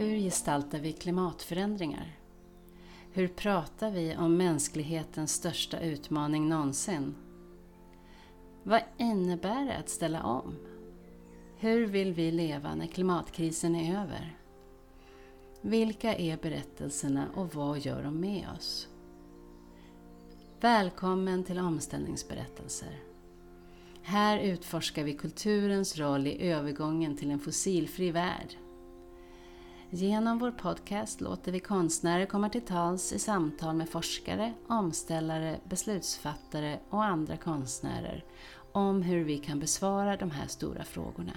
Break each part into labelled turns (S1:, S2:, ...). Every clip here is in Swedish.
S1: Hur gestaltar vi klimatförändringar? Hur pratar vi om mänsklighetens största utmaning någonsin? Vad innebär det att ställa om? Hur vill vi leva när klimatkrisen är över? Vilka är berättelserna och vad gör de med oss? Välkommen till Omställningsberättelser. Här utforskar vi kulturens roll i övergången till en fossilfri värld. Genom vår podcast låter vi konstnärer komma till tals i samtal med forskare, omställare, beslutsfattare och andra konstnärer om hur vi kan besvara de här stora frågorna.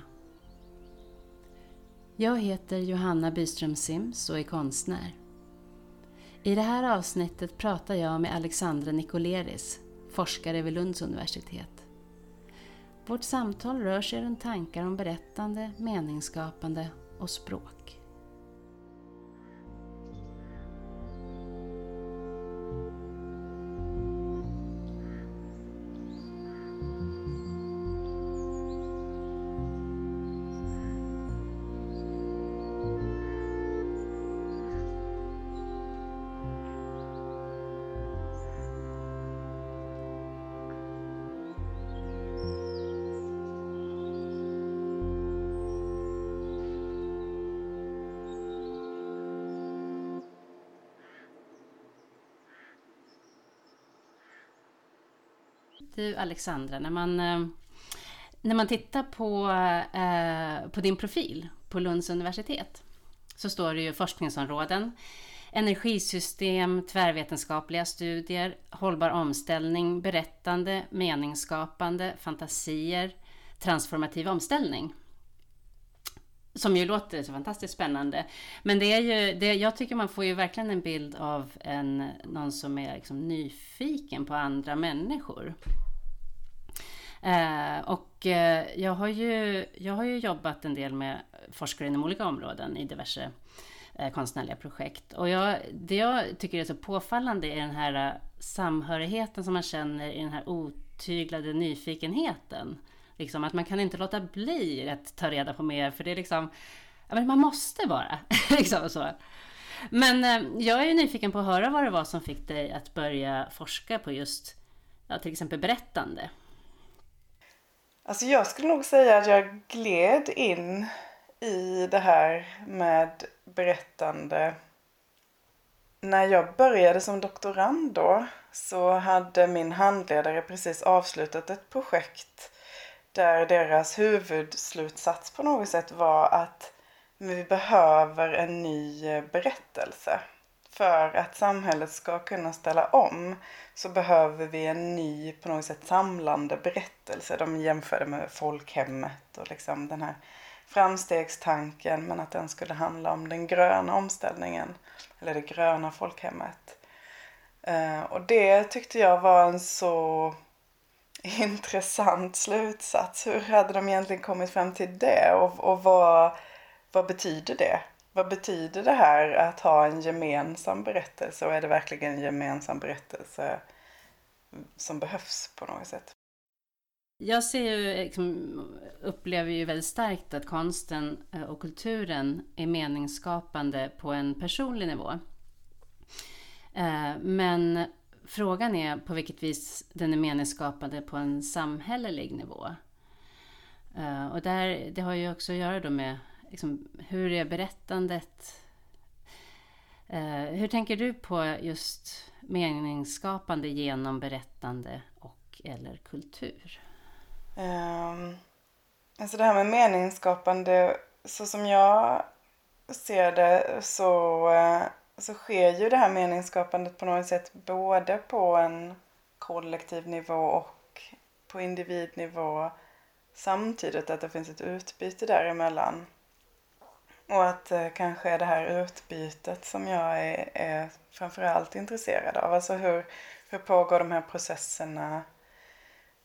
S1: Jag heter Johanna Byström Sims och är konstnär. I det här avsnittet pratar jag med Alexandra Nikoleris, forskare vid Lunds universitet. Vårt samtal rör sig runt tankar om berättande, meningsskapande och språk. Du Alexandra, när man, eh, när man tittar på, eh, på din profil på Lunds universitet så står det ju forskningsområden, energisystem, tvärvetenskapliga studier, hållbar omställning, berättande, meningsskapande, fantasier, transformativ omställning. Som ju låter så fantastiskt spännande. Men det är ju, det, jag tycker man får ju verkligen en bild av en, någon som är liksom nyfiken på andra människor. Eh, och eh, jag, har ju, jag har ju jobbat en del med forskare inom olika områden i diverse eh, konstnärliga projekt. Och jag, det jag tycker är så påfallande är den här eh, samhörigheten som man känner i den här otyglade nyfikenheten. Liksom, att man kan inte låta bli att ta reda på mer, för det är liksom, ja, men man måste bara. liksom så. Men eh, jag är ju nyfiken på att höra vad det var som fick dig att börja forska på just ja, till exempel berättande.
S2: Alltså jag skulle nog säga att jag gled in i det här med berättande. När jag började som doktorand då så hade min handledare precis avslutat ett projekt där deras huvudslutsats på något sätt var att vi behöver en ny berättelse. För att samhället ska kunna ställa om så behöver vi en ny på något sätt samlande berättelse. De jämförde med folkhemmet och liksom den här framstegstanken men att den skulle handla om den gröna omställningen eller det gröna folkhemmet. Eh, och det tyckte jag var en så intressant slutsats. Hur hade de egentligen kommit fram till det och, och vad, vad betyder det? Vad betyder det här att ha en gemensam berättelse och är det verkligen en gemensam berättelse som behövs på något sätt?
S1: Jag ser ju, liksom, upplever ju väldigt starkt att konsten eh, och kulturen är meningsskapande på en personlig nivå. Eh, men frågan är på vilket vis den är meningsskapande på en samhällelig nivå. Eh, och där, det har ju också att göra då med liksom, hur är berättandet? Eh, hur tänker du på just meningsskapande genom berättande och eller kultur?
S2: Um, alltså det här med meningsskapande, så som jag ser det så, eh, så sker ju det här meningsskapandet på något sätt både på en kollektiv nivå och på individnivå samtidigt att det finns ett utbyte däremellan. Och att eh, kanske är det här utbytet som jag är, är framförallt intresserad av. Alltså hur, hur pågår de här processerna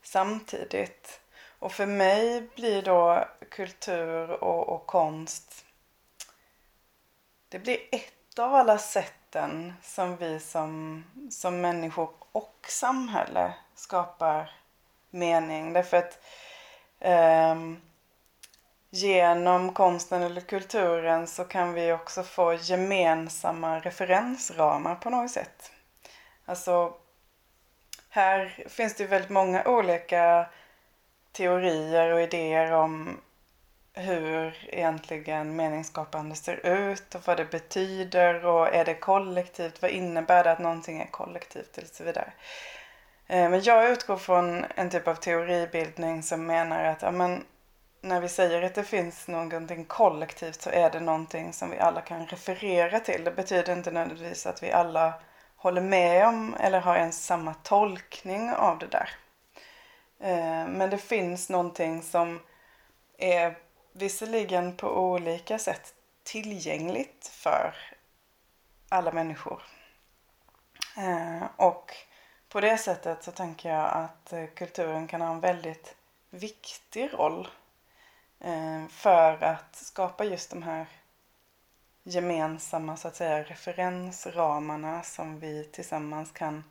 S2: samtidigt? Och för mig blir då kultur och, och konst, det blir ett av alla sätten som vi som, som människor och samhälle skapar mening. Därför att um, genom konsten eller kulturen så kan vi också få gemensamma referensramar på något sätt. Alltså, här finns det ju väldigt många olika teorier och idéer om hur egentligen meningsskapande ser ut och vad det betyder och är det kollektivt, vad innebär det att någonting är kollektivt och så vidare. Eh, men jag utgår från en typ av teoribildning som menar att ja, men, när vi säger att det finns någonting kollektivt så är det någonting som vi alla kan referera till. Det betyder inte nödvändigtvis att vi alla håller med om eller har ens samma tolkning av det där. Eh, men det finns någonting som är visserligen på olika sätt tillgängligt för alla människor. Eh, och på det sättet så tänker jag att eh, kulturen kan ha en väldigt viktig roll Eh, för att skapa just de här gemensamma så att säga referensramarna som vi tillsammans kan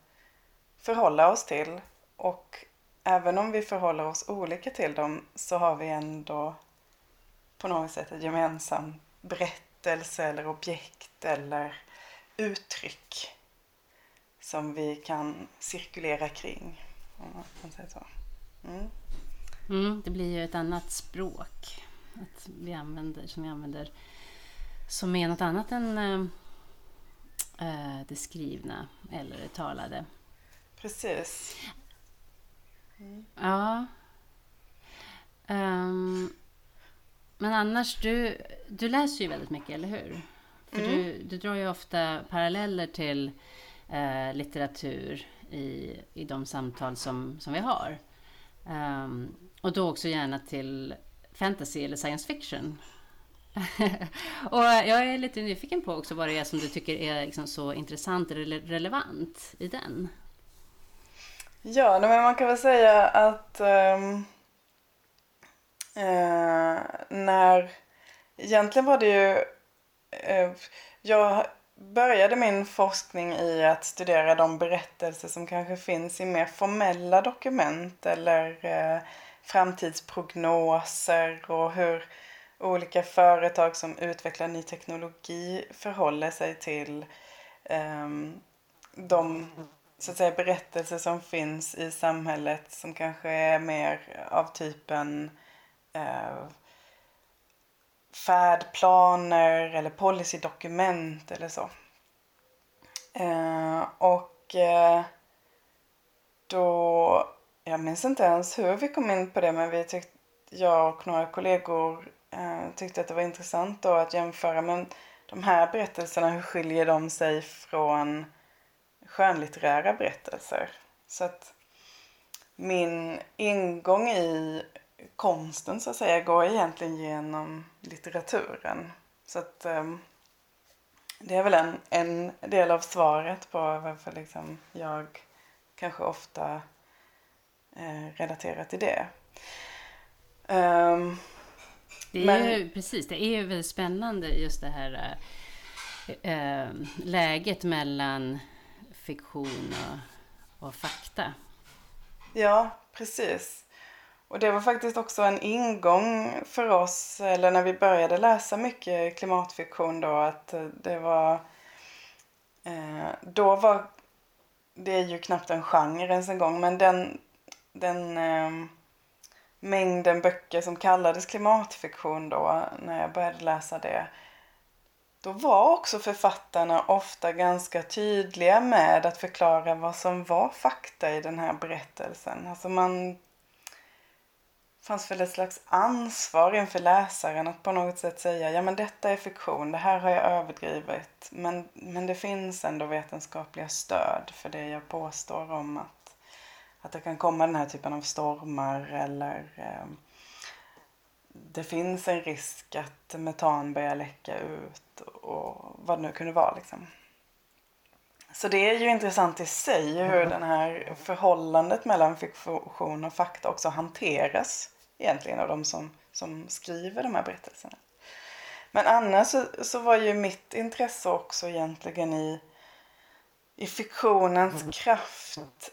S2: förhålla oss till. Och även om vi förhåller oss olika till dem så har vi ändå på något sätt en gemensam berättelse eller objekt eller uttryck som vi kan cirkulera kring. Om man säger så.
S1: Mm. Mm, det blir ju ett annat språk att vi använder, som vi använder som är något annat än äh, det skrivna eller det talade.
S2: Precis.
S1: Mm. Ja. Um, men annars, du, du läser ju väldigt mycket, eller hur? För mm. du, du drar ju ofta paralleller till eh, litteratur i, i de samtal som, som vi har. Um, och då också gärna till fantasy eller science fiction. och jag är lite nyfiken på också vad det är som du tycker är liksom så intressant eller relevant i den.
S2: Ja, men man kan väl säga att um, uh, när... Egentligen var det ju... Uh, jag började min forskning i att studera de berättelser som kanske finns i mer formella dokument eller uh, framtidsprognoser och hur olika företag som utvecklar ny teknologi förhåller sig till um, de så att säga, berättelser som finns i samhället som kanske är mer av typen uh, färdplaner eller policydokument eller så. Uh, och uh, då, jag minns inte ens hur vi kom in på det men vi tyckte, jag och några kollegor eh, tyckte att det var intressant då att jämföra men de här berättelserna, hur skiljer de sig från skönlitterära berättelser? Så att min ingång i konsten så att säga går egentligen genom litteraturen. Så att eh, det är väl en, en del av svaret på varför liksom jag kanske ofta eh, relaterar till det. Um,
S1: det är Men... ju, precis, det är ju väldigt spännande just det här äh, läget mellan fiktion och, och fakta.
S2: Ja, precis. Och det var faktiskt också en ingång för oss, eller när vi började läsa mycket klimatfiktion då, att det var... Eh, då var... Det är ju knappt en genre ens en gång, men den den eh, mängden böcker som kallades klimatfiktion då, när jag började läsa det. Då var också författarna ofta ganska tydliga med att förklara vad som var fakta i den här berättelsen. Alltså man fanns väl ett slags ansvar inför läsaren att på något sätt säga ja men detta är fiktion, det här har jag överdrivit. Men, men det finns ändå vetenskapliga stöd för det jag påstår om att att det kan komma den här typen av stormar eller eh, det finns en risk att metan börjar läcka ut och vad det nu kunde vara liksom. Så det är ju intressant i sig hur mm. den här förhållandet mellan fiktion och fakta också hanteras egentligen av de som, som skriver de här berättelserna. Men annars så, så var ju mitt intresse också egentligen i, i fiktionens mm. kraft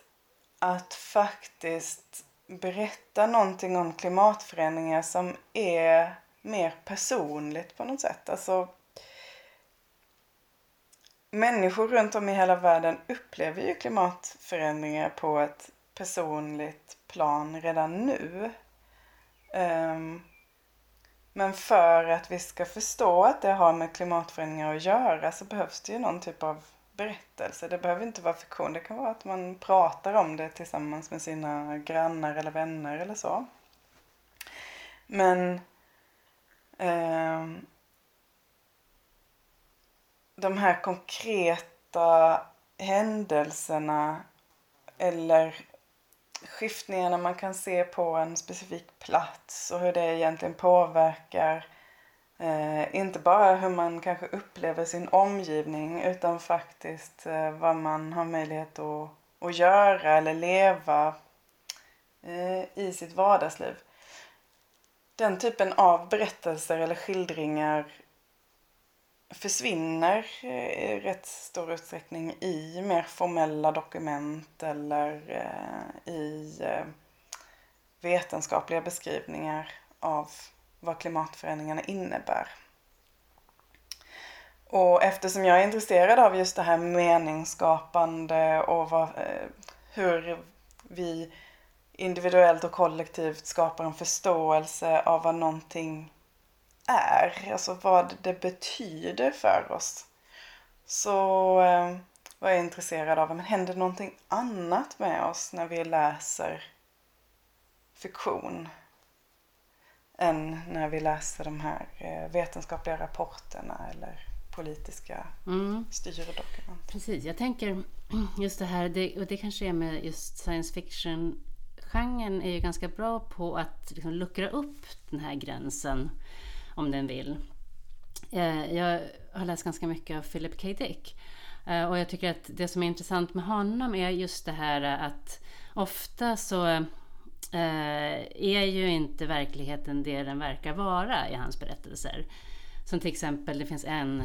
S2: att faktiskt berätta någonting om klimatförändringar som är mer personligt på något sätt. Alltså, människor runt om i hela världen upplever ju klimatförändringar på ett personligt plan redan nu. Um, men för att vi ska förstå att det har med klimatförändringar att göra så behövs det ju någon typ av berättelse. Det behöver inte vara fiktion. Det kan vara att man pratar om det tillsammans med sina grannar eller vänner eller så. Men eh, de här konkreta händelserna eller skiftningarna man kan se på en specifik plats och hur det egentligen påverkar eh, inte bara hur man kanske upplever sin omgivning utan faktiskt eh, vad man har möjlighet att, att göra eller leva eh, i sitt vardagsliv. Den typen av berättelser eller skildringar försvinner eh, i rätt stor utsträckning i mer formella dokument eller eh, i eh, vetenskapliga beskrivningar av vad klimatförändringarna innebär. Och eftersom jag är intresserad av just det här meningsskapande och vad, eh, hur vi individuellt och kollektivt skapar en förståelse av vad någonting är, alltså vad det betyder för oss. Så eh, var jag intresserad av, men händer någonting annat med oss när vi läser fiktion? Än när vi läser de här eh, vetenskapliga rapporterna eller politiska mm. styrdokument.
S1: Precis, jag tänker just det här, det, och det kanske är med just science fiction genren är ju ganska bra på att liksom luckra upp den här gränsen om den vill. Eh, jag har läst ganska mycket av Philip K. Dick. Eh, och jag tycker att det som är intressant med honom är just det här att ofta så är ju inte verkligheten det den verkar vara i hans berättelser. Som till exempel, det finns en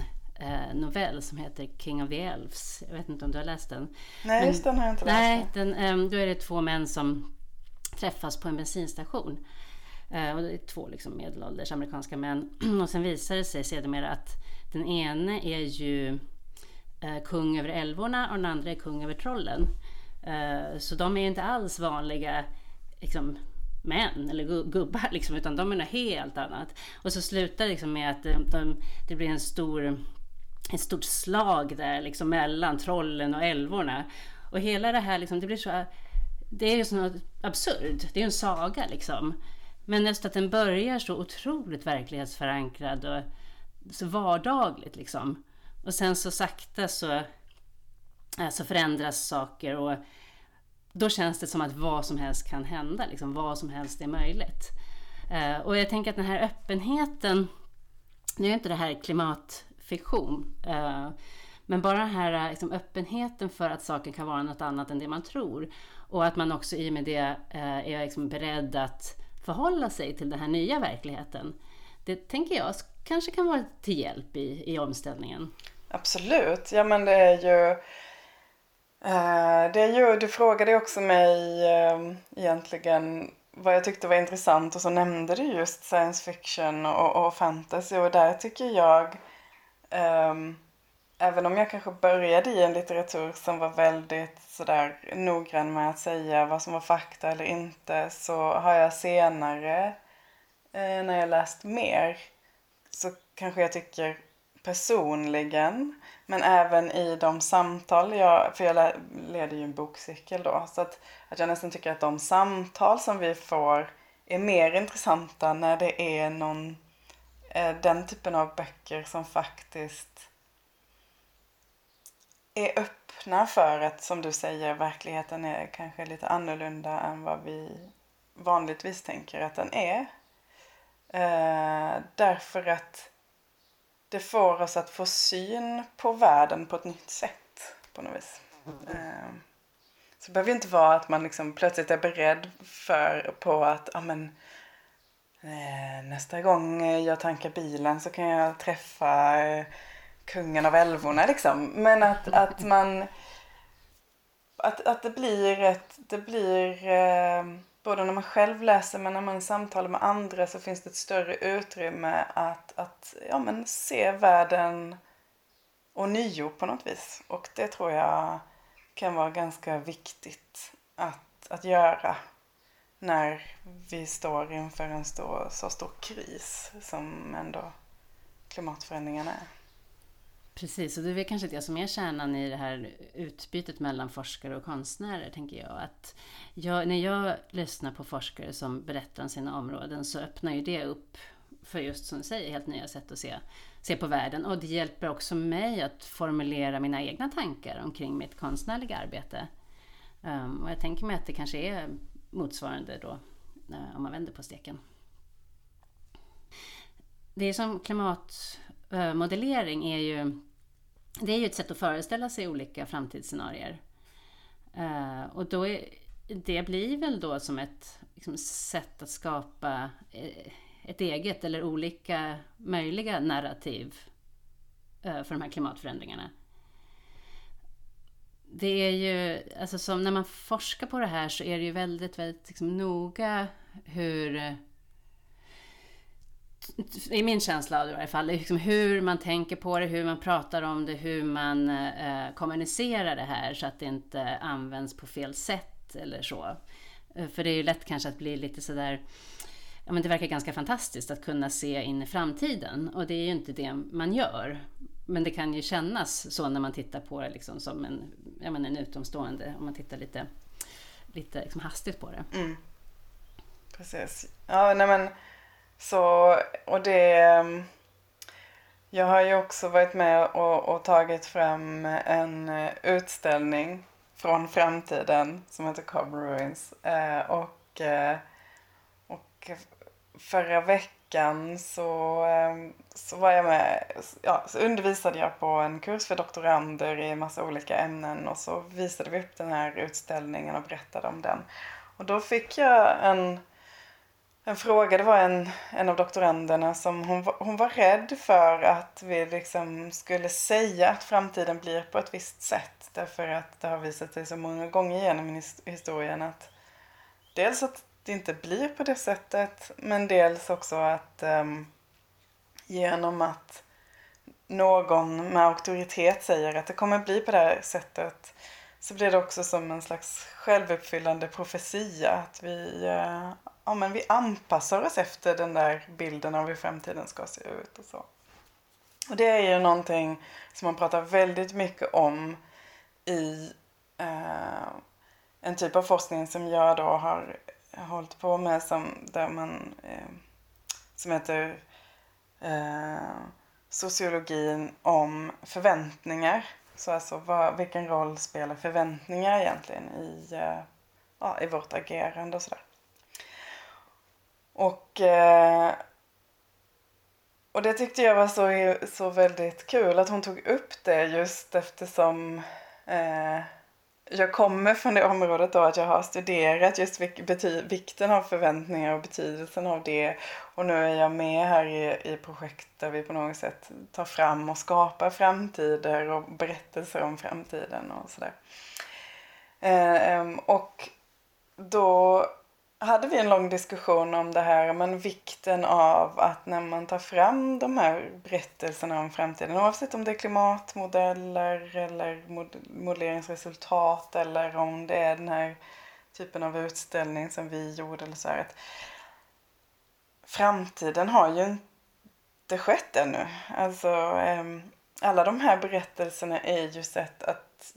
S1: novell som heter King of the Elves. Jag vet inte om du har läst den?
S2: Nej, just den har jag inte läst.
S1: Nej, den, då är det två män som träffas på en bensinstation. Eh, och det är två liksom medelålders amerikanska män. och sen visar det sig sedermera att den ene är ju eh, kung över älvorna och den andra är kung över trollen. Eh, så de är inte alls vanliga liksom, män eller gubbar liksom, utan de är något helt annat. Och så slutar det liksom med att de, de, det blir en stor, ett stort slag där liksom mellan trollen och älvorna. Och hela det här liksom, det blir så det är ju så absurd. Det är ju en saga liksom. Men just att den börjar så otroligt verklighetsförankrad och så vardagligt liksom. Och sen så sakta så, eh, så förändras saker och då känns det som att vad som helst kan hända, liksom, vad som helst är möjligt. Eh, och jag tänker att den här öppenheten, nu är inte det här klimatfiktion, eh, men bara den här liksom, öppenheten för att saker kan vara något annat än det man tror. Och att man också i och med det eh, är liksom beredd att förhålla sig till den här nya verkligheten. Det tänker jag kanske kan vara till hjälp i, i omställningen.
S2: Absolut, ja men det är ju Eh, det är ju, du frågade också mig ehm, egentligen vad jag tyckte var intressant och så nämnde du just science fiction och, och fantasy och där tycker jag um, även om jag kanske började i en litteratur som var väldigt sådär noggrann med att säga vad som var fakta eller inte så har jag senare eh, när jag läst mer så kanske jag tycker personligen men även i de samtal jag, för jag leder ju en bokcirkel då, så att, att jag nästan tycker att de samtal som vi får är mer intressanta när det är någon, eh, den typen av böcker som faktiskt är öppna för att, som du säger, verkligheten är kanske lite annorlunda än vad vi vanligtvis tänker att den är. Eh, därför att det får oss att få syn på världen på ett nytt sätt på något vis. Ehm, så det behöver inte vara att man liksom plötsligt är beredd för, på att ah, men, eh, nästa gång jag tankar bilen så kan jag träffa eh, kungen av älvorna liksom. Men att, att man... Att, att det blir ett... Det blir... Ehm, Både när man själv läser men när man samtalar med andra så finns det ett större utrymme att, att ja, men se världen och nio på något vis. Och det tror jag kan vara ganska viktigt att, att göra när vi står inför en stor, så stor kris som ändå klimatförändringarna är.
S1: Precis, och det är väl kanske det som är kärnan i det här utbytet mellan forskare och konstnärer, tänker jag. Att jag, när jag lyssnar på forskare som berättar om sina områden så öppnar ju det upp för just som du säger, helt nya sätt att se, se på världen. Och det hjälper också mig att formulera mina egna tankar omkring mitt konstnärliga arbete. Um, och jag tänker mig att det kanske är motsvarande då, uh, om man vänder på steken. Det är som klimatmodellering eh, är ju det är ju ett sätt att föreställa sig olika framtidsscenarier. Uh, och då är, det blir väl då som ett liksom, sätt att skapa eh, ett eget eller olika möjliga narrativ uh, för de här klimatförändringarna. Det är ju, alltså som när man forskar på det här så är det ju väldigt, väldigt liksom, noga hur i min känsla av det i alla fall, liksom hur man tänker på det, hur man pratar om det, hur man eh, kommunicerar det här så att det inte används på fel sätt eller så. Eh, för det är ju lätt kanske att bli lite sådär, ja men det verkar ganska fantastiskt att kunna se in i framtiden och det är ju inte det man gör. Men det kan ju kännas så när man tittar på det liksom som en, ja men en utomstående, om man tittar lite, lite liksom hastigt på det.
S2: Mm. Precis. Ja, nej men så, och det... Eh, jag har ju också varit med och, och tagit fram en eh, utställning från framtiden som heter Carbon Ruins. Eh, och, eh, och förra veckan så, eh, så var jag med, ja, så undervisade jag på en kurs för doktorander i massa olika ämnen och så visade vi upp den här utställningen och berättade om den. Och då fick jag en en fråga, det var en, en av doktoranderna som hon, hon var rädd för att vi liksom skulle säga att framtiden blir på ett visst sätt. Därför att det har visat sig så många gånger genom historien att dels att det inte blir på det sättet men dels också att um, genom att någon med auktoritet säger att det kommer bli på det här sättet så blir det också som en slags självuppfyllande profetia. Att vi, uh, ja, men vi anpassar oss efter den där bilden av hur framtiden ska se ut och så. Och det är ju någonting som man pratar väldigt mycket om i eh, en typ av forskning som jag då har hållit på med som, där man, eh, som heter eh, sociologin om förväntningar. Så alltså vad, vilken roll spelar förväntningar egentligen i, eh, ja, i vårt agerande och sådär. Och, eh, och det tyckte jag var så, så väldigt kul att hon tog upp det just eftersom eh, jag kommer från det området då att jag har studerat just vikten av förväntningar och betydelsen av det. Och nu är jag med här i, i projekt där vi på något sätt tar fram och skapar framtider och berättelser om framtiden och sådär. Eh, ehm, och då hade vi en lång diskussion om det här, men vikten av att när man tar fram de här berättelserna om framtiden, oavsett om det är klimatmodeller eller modelleringsresultat eller om det är den här typen av utställning som vi gjorde eller så här, att framtiden har ju inte skett ännu. Alltså, ehm, alla de här berättelserna är ju sätt att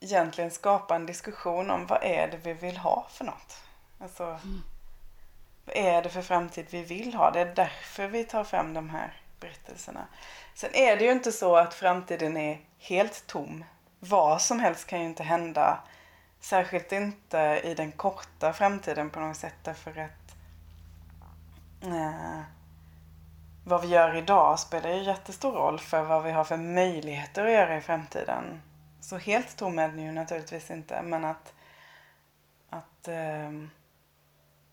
S2: egentligen skapa en diskussion om vad är det vi vill ha för något. Alltså, mm. vad är det för framtid vi vill ha? Det är därför vi tar fram de här berättelserna. Sen är det ju inte så att framtiden är helt tom. Vad som helst kan ju inte hända. Särskilt inte i den korta framtiden på något sätt därför att eh, vad vi gör idag spelar ju jättestor roll för vad vi har för möjligheter att göra i framtiden. Så helt tom är den ju naturligtvis inte men att, att eh,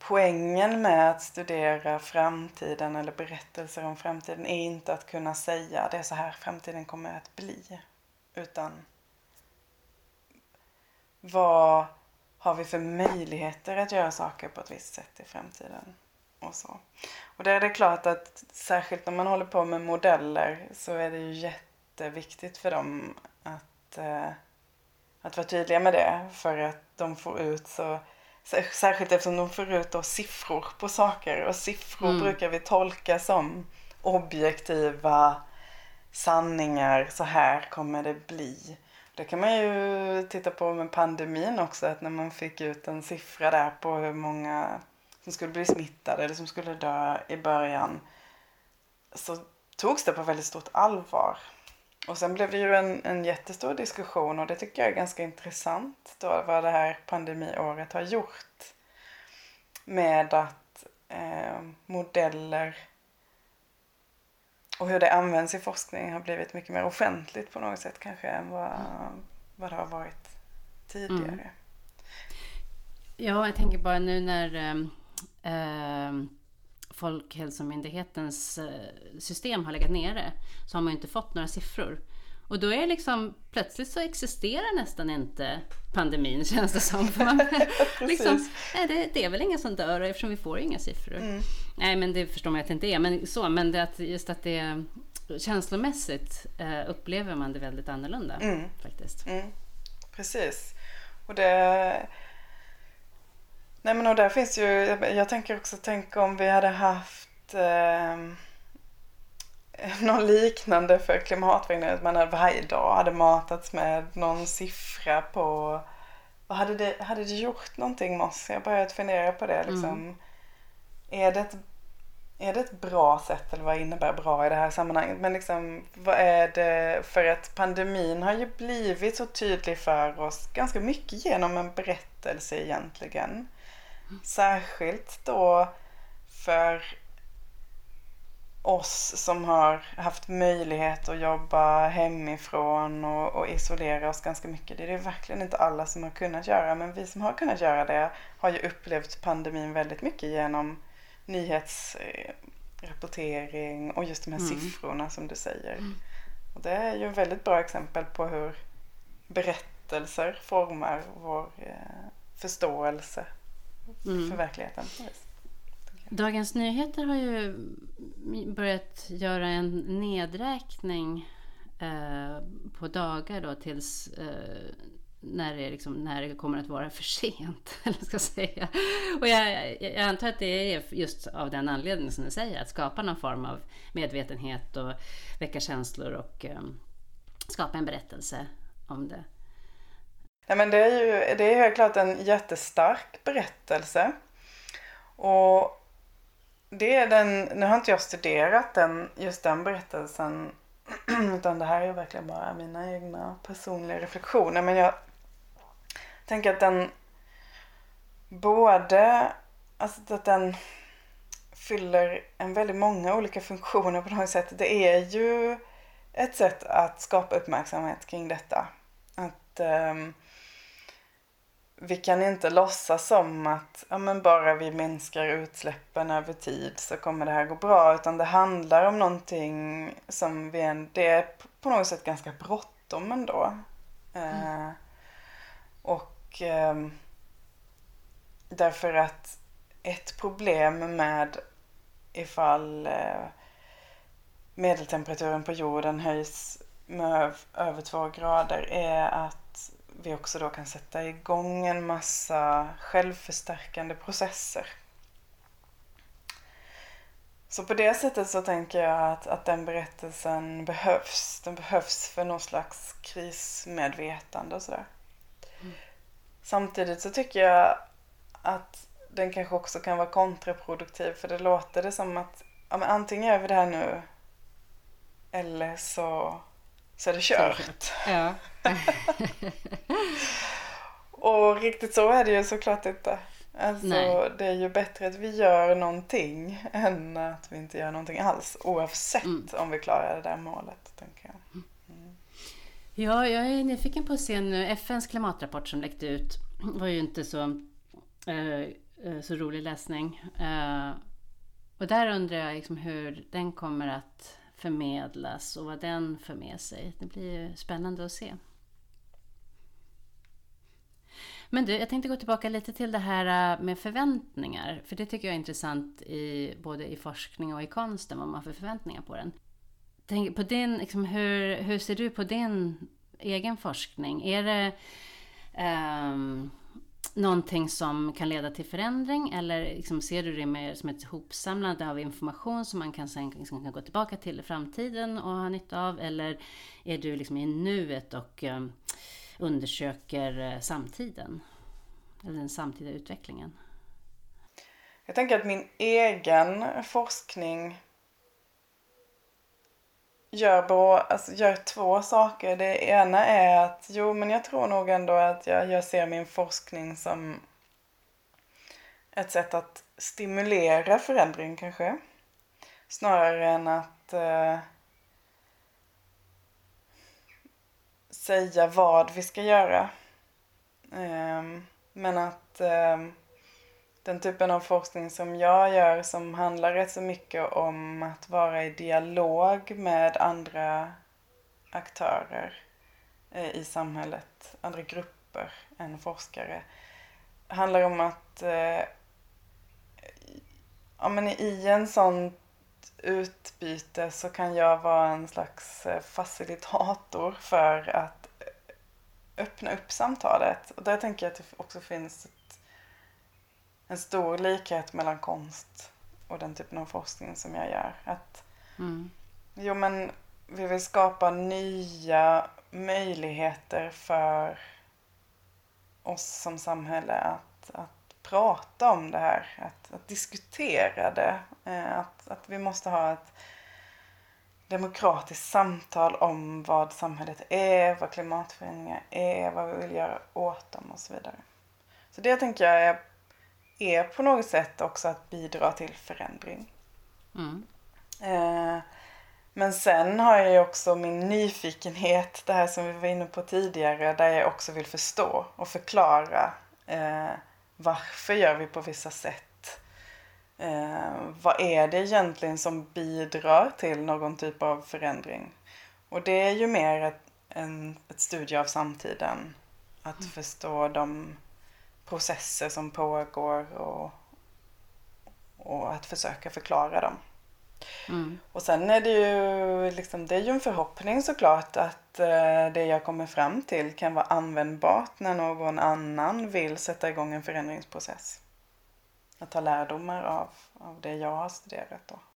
S2: poängen med att studera framtiden eller berättelser om framtiden är inte att kunna säga det är så här framtiden kommer att bli. Utan vad har vi för möjligheter att göra saker på ett visst sätt i framtiden? Och så. Och det är det klart att särskilt när man håller på med modeller så är det ju jätteviktigt för dem att, eh, att vara tydliga med det. För att de får ut så Särskilt eftersom de får ut då siffror på saker och siffror mm. brukar vi tolka som objektiva sanningar. Så här kommer det bli. Det kan man ju titta på med pandemin också, att när man fick ut en siffra där på hur många som skulle bli smittade eller som skulle dö i början så togs det på väldigt stort allvar. Och sen blev det ju en, en jättestor diskussion och det tycker jag är ganska intressant då vad det här pandemiåret har gjort med att eh, modeller och hur det används i forskning har blivit mycket mer offentligt på något sätt kanske än vad, vad det har varit tidigare. Mm.
S1: Ja, jag tänker bara nu när eh, eh Folkhälsomyndighetens eh, system har legat nere så har man ju inte fått några siffror. Och då är liksom, plötsligt så existerar nästan inte pandemin känns det som. För man, liksom, nej, det, det, är väl ingen som dör eftersom vi får inga siffror. Mm. Nej men det förstår man att det inte är. Men, så, men det att, just att det känslomässigt eh, upplever man det väldigt annorlunda. Mm. faktiskt.
S2: Mm. Precis. Och det Nej men och där finns ju, jag tänker också tänka om vi hade haft eh, något liknande för klimatförändringen. Att man hade varje dag hade matats med någon siffra på vad hade det, hade det gjort någonting med oss? Jag har börjat fundera på det liksom. Mm. Är det ett är det ett bra sätt eller vad innebär bra i det här sammanhanget? Men liksom vad är det för att pandemin har ju blivit så tydlig för oss ganska mycket genom en berättelse egentligen. Särskilt då för oss som har haft möjlighet att jobba hemifrån och, och isolera oss ganska mycket. Det är det verkligen inte alla som har kunnat göra men vi som har kunnat göra det har ju upplevt pandemin väldigt mycket genom nyhetsrapportering och just de här mm. siffrorna som du säger. Mm. Och det är ju väldigt bra exempel på hur berättelser formar vår eh, förståelse mm. för verkligheten.
S1: Dagens Nyheter har ju börjat göra en nedräkning eh, på dagar då tills eh, när, det liksom, när det kommer att vara för sent. Eller ska säga. Och jag, jag, antar att det är just av den anledningen som du säger, att skapa någon form av medvetenhet och väcka känslor och eh, skapa en berättelse om det.
S2: Nej, men det är ju det är helt klart en jättestark berättelse. Och det är den, nu har inte jag studerat den, just den berättelsen utan det här är verkligen bara mina egna personliga reflektioner. Men jag tänker att den både, alltså att den fyller en väldigt många olika funktioner på något sätt. Det är ju ett sätt att skapa uppmärksamhet kring detta. Att um, vi kan inte låtsas som att ja, men bara vi minskar utsläppen över tid så kommer det här gå bra. Utan det handlar om någonting som vi en, det är på något sätt ganska bråttom ändå. Mm. Eh, och eh, därför att ett problem med ifall eh, medeltemperaturen på jorden höjs med över två grader är att vi också då kan sätta igång en massa självförstärkande processer. Så på det sättet så tänker jag att, att den berättelsen behövs. Den behövs för någon slags krismedvetande och sådär. Mm. Samtidigt så tycker jag att den kanske också kan vara kontraproduktiv för det låter det som att ja, men antingen gör vi det här nu eller så så är det kört. Ja. och riktigt så är det ju såklart inte. Alltså, det är ju bättre att vi gör någonting än att vi inte gör någonting alls. Oavsett mm. om vi klarar det där målet, tänker jag. Mm.
S1: Ja, jag är nyfiken på att se nu. FNs klimatrapport som läckte ut var ju inte så, eh, eh, så rolig läsning. Eh, och där undrar jag liksom hur den kommer att förmedlas och vad den för med sig. Det blir spännande att se. Men du, jag tänkte gå tillbaka lite till det här äh, med förväntningar. För det tycker jag är intressant i, både i forskning och i konsten, vad man har för förväntningar på den. Tänk, på din, liksom, hur, hur ser du på din egen forskning? Är det um, någonting som kan leda till förändring eller liksom ser du det mer som ett hopsamlande av information som man kan sen liksom kan gå tillbaka till i framtiden och ha nytta av? Eller är du liksom i nuet och um, undersöker eh, samtiden? Eller den samtida utvecklingen?
S2: Jag tänker att min egen forskning gör, bo, alltså gör två saker. Det ena är att, jo men jag tror nog ändå att jag, jag ser min forskning som ett sätt att stimulera förändring kanske. Snarare än att eh, säga vad vi ska göra. Eh, men att eh, den typen av forskning som jag gör som handlar rätt så mycket om att vara i dialog med andra aktörer eh, i samhället, andra grupper än forskare. handlar om att eh, ja, men i en sån utbyte så kan jag vara en slags eh, facilitator för att öppna upp samtalet. Och där tänker jag att det också finns en stor likhet mellan konst och den typen av forskning som jag gör. Att, mm. Jo men vi vill skapa nya möjligheter för oss som samhälle att, att prata om det här, att, att diskutera det. Eh, att, att vi måste ha ett demokratiskt samtal om vad samhället är, vad klimatförändringar är, vad vi vill göra åt dem och så vidare. Så det tänker jag är är på något sätt också att bidra till förändring. Mm. Eh, men sen har jag ju också min nyfikenhet, det här som vi var inne på tidigare, där jag också vill förstå och förklara eh, varför gör vi på vissa sätt? Eh, vad är det egentligen som bidrar till någon typ av förändring? Och det är ju mer ett, en, ett studie av samtiden. Att mm. förstå de processer som pågår och, och att försöka förklara dem. Mm. Och sen är det ju, liksom, det är ju en förhoppning såklart att eh, det jag kommer fram till kan vara användbart när någon annan vill sätta igång en förändringsprocess. Att ta lärdomar av, av det jag har studerat då.